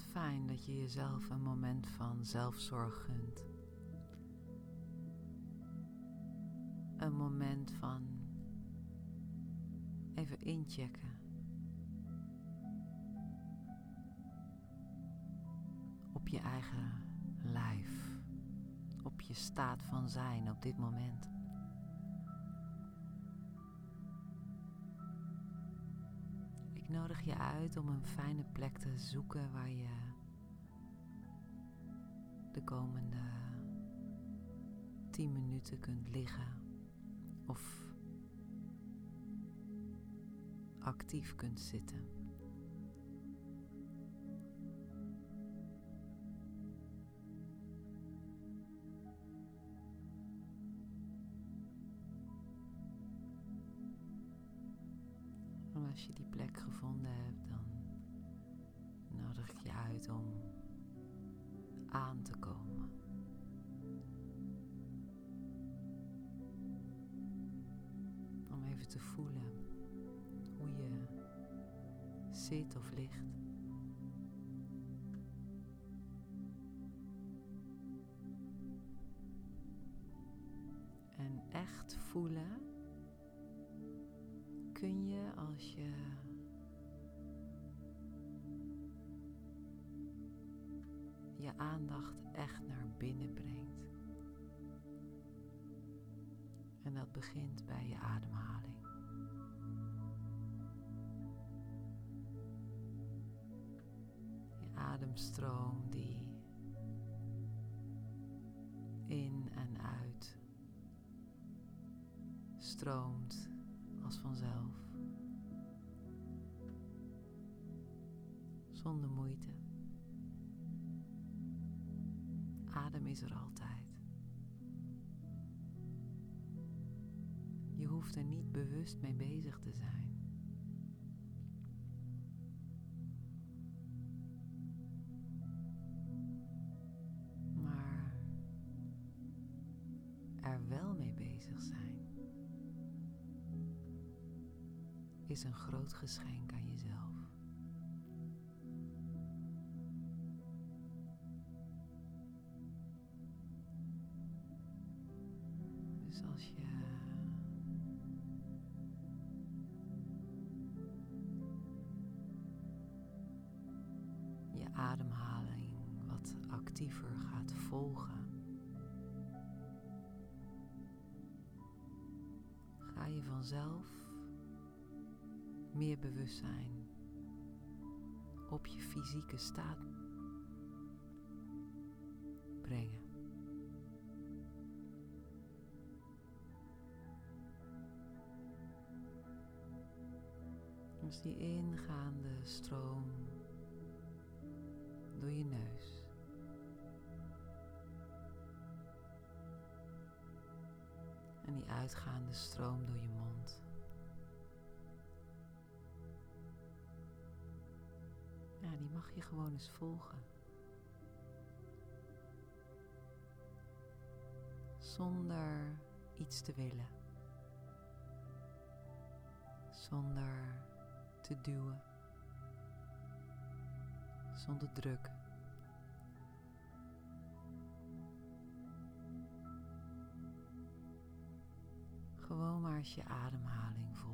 Fijn dat je jezelf een moment van zelfzorg gunt. Een moment van even inchecken. Op je eigen lijf, op je staat van zijn op dit moment. Nodig je uit om een fijne plek te zoeken waar je de komende 10 minuten kunt liggen of actief kunt zitten. Als je die plek gevonden hebt, dan nodig ik je uit om aan te komen. Om even te voelen hoe je zit of ligt. En echt voelen kun je als je je aandacht echt naar binnen brengt. En dat begint bij je ademhaling. Je ademstroom die in en uit stroomt als vanzelf. Zonder moeite. Adem is er altijd. Je hoeft er niet bewust mee bezig te zijn. Maar er wel mee bezig zijn is een groot geschenk aan jezelf. Ademhaling wat actiever gaat volgen, ga je vanzelf meer bewustzijn op je fysieke staat brengen. Dus die ingaande stroom door je neus. En die uitgaande stroom door je mond. Ja, die mag je gewoon eens volgen. Zonder iets te willen. Zonder te duwen. Zonder druk. Gewoon maar eens je ademhaling volgen.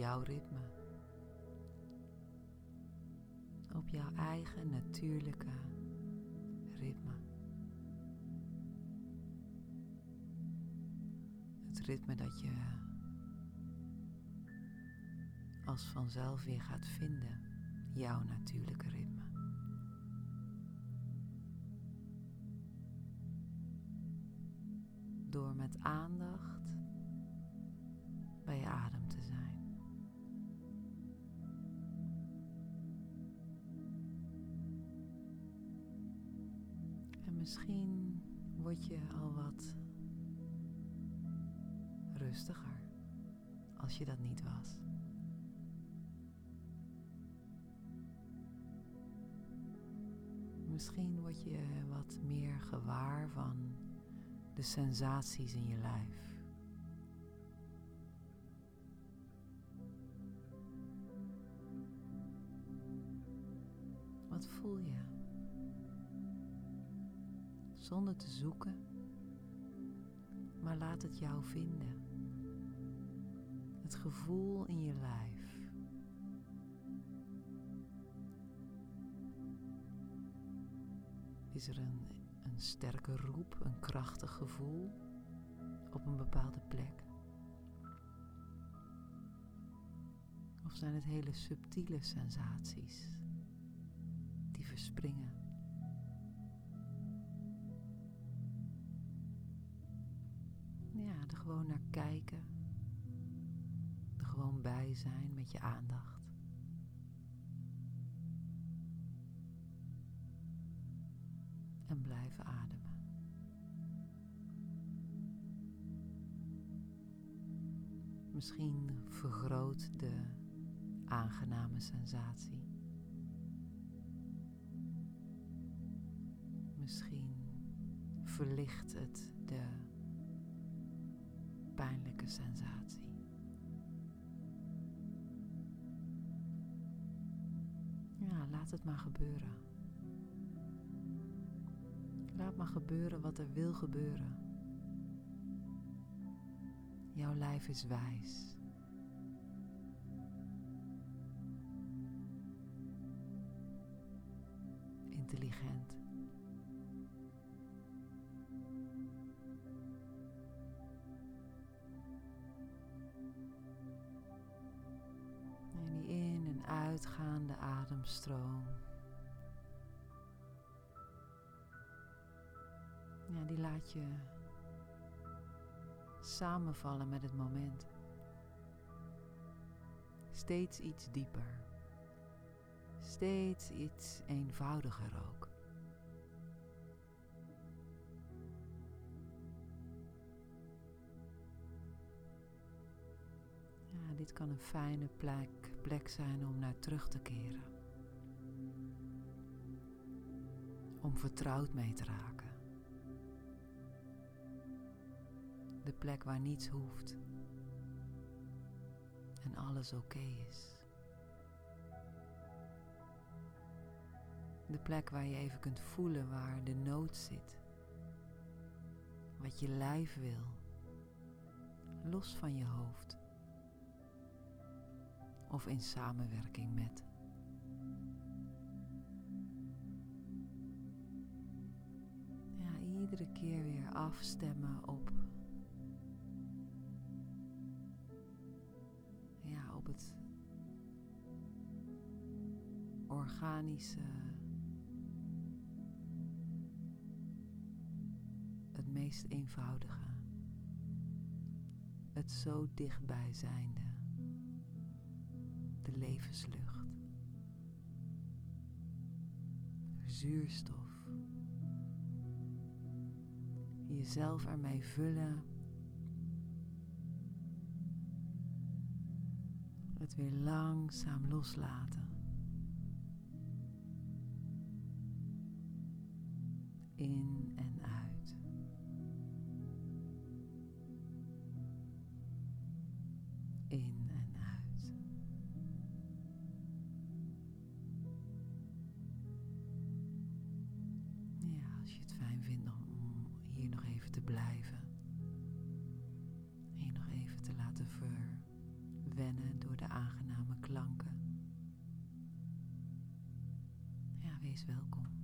jouw ritme. Op jouw eigen natuurlijke ritme. Het ritme dat je als vanzelf weer gaat vinden, jouw natuurlijke ritme. Door met aandacht bij je adem te zijn. Misschien word je al wat rustiger als je dat niet was. Misschien word je wat meer gewaar van de sensaties in je lijf. Wat voel je? Zonder te zoeken, maar laat het jou vinden. Het gevoel in je lijf. Is er een, een sterke roep, een krachtig gevoel op een bepaalde plek? Of zijn het hele subtiele sensaties die verspringen? Ja, er gewoon naar kijken. Er gewoon bij zijn met je aandacht. en blijven ademen. Misschien vergroot de aangename sensatie. Misschien verlicht het de pijnlijke sensatie. Ja, laat het maar gebeuren. Laat maar gebeuren wat er wil gebeuren. Jouw lijf is wijs. Intelligent. Uitgaande ademstroom. Ja, die laat je samenvallen met het moment. Steeds iets dieper. Steeds iets eenvoudiger ook. Kan een fijne plek, plek zijn om naar terug te keren. Om vertrouwd mee te raken. De plek waar niets hoeft en alles oké is. De plek waar je even kunt voelen waar de nood zit. Wat je lijf wil, los van je hoofd. Of in samenwerking met. Ja, iedere keer weer afstemmen op ja, op het organische, het meest eenvoudige, het zo dichtbij zijnde, de levenslucht, zuurstof, jezelf ermee vullen. Het weer langzaam loslaten. In en uit. In te blijven. En je nog even te laten verwennen door de aangename klanken. Ja, wees welkom.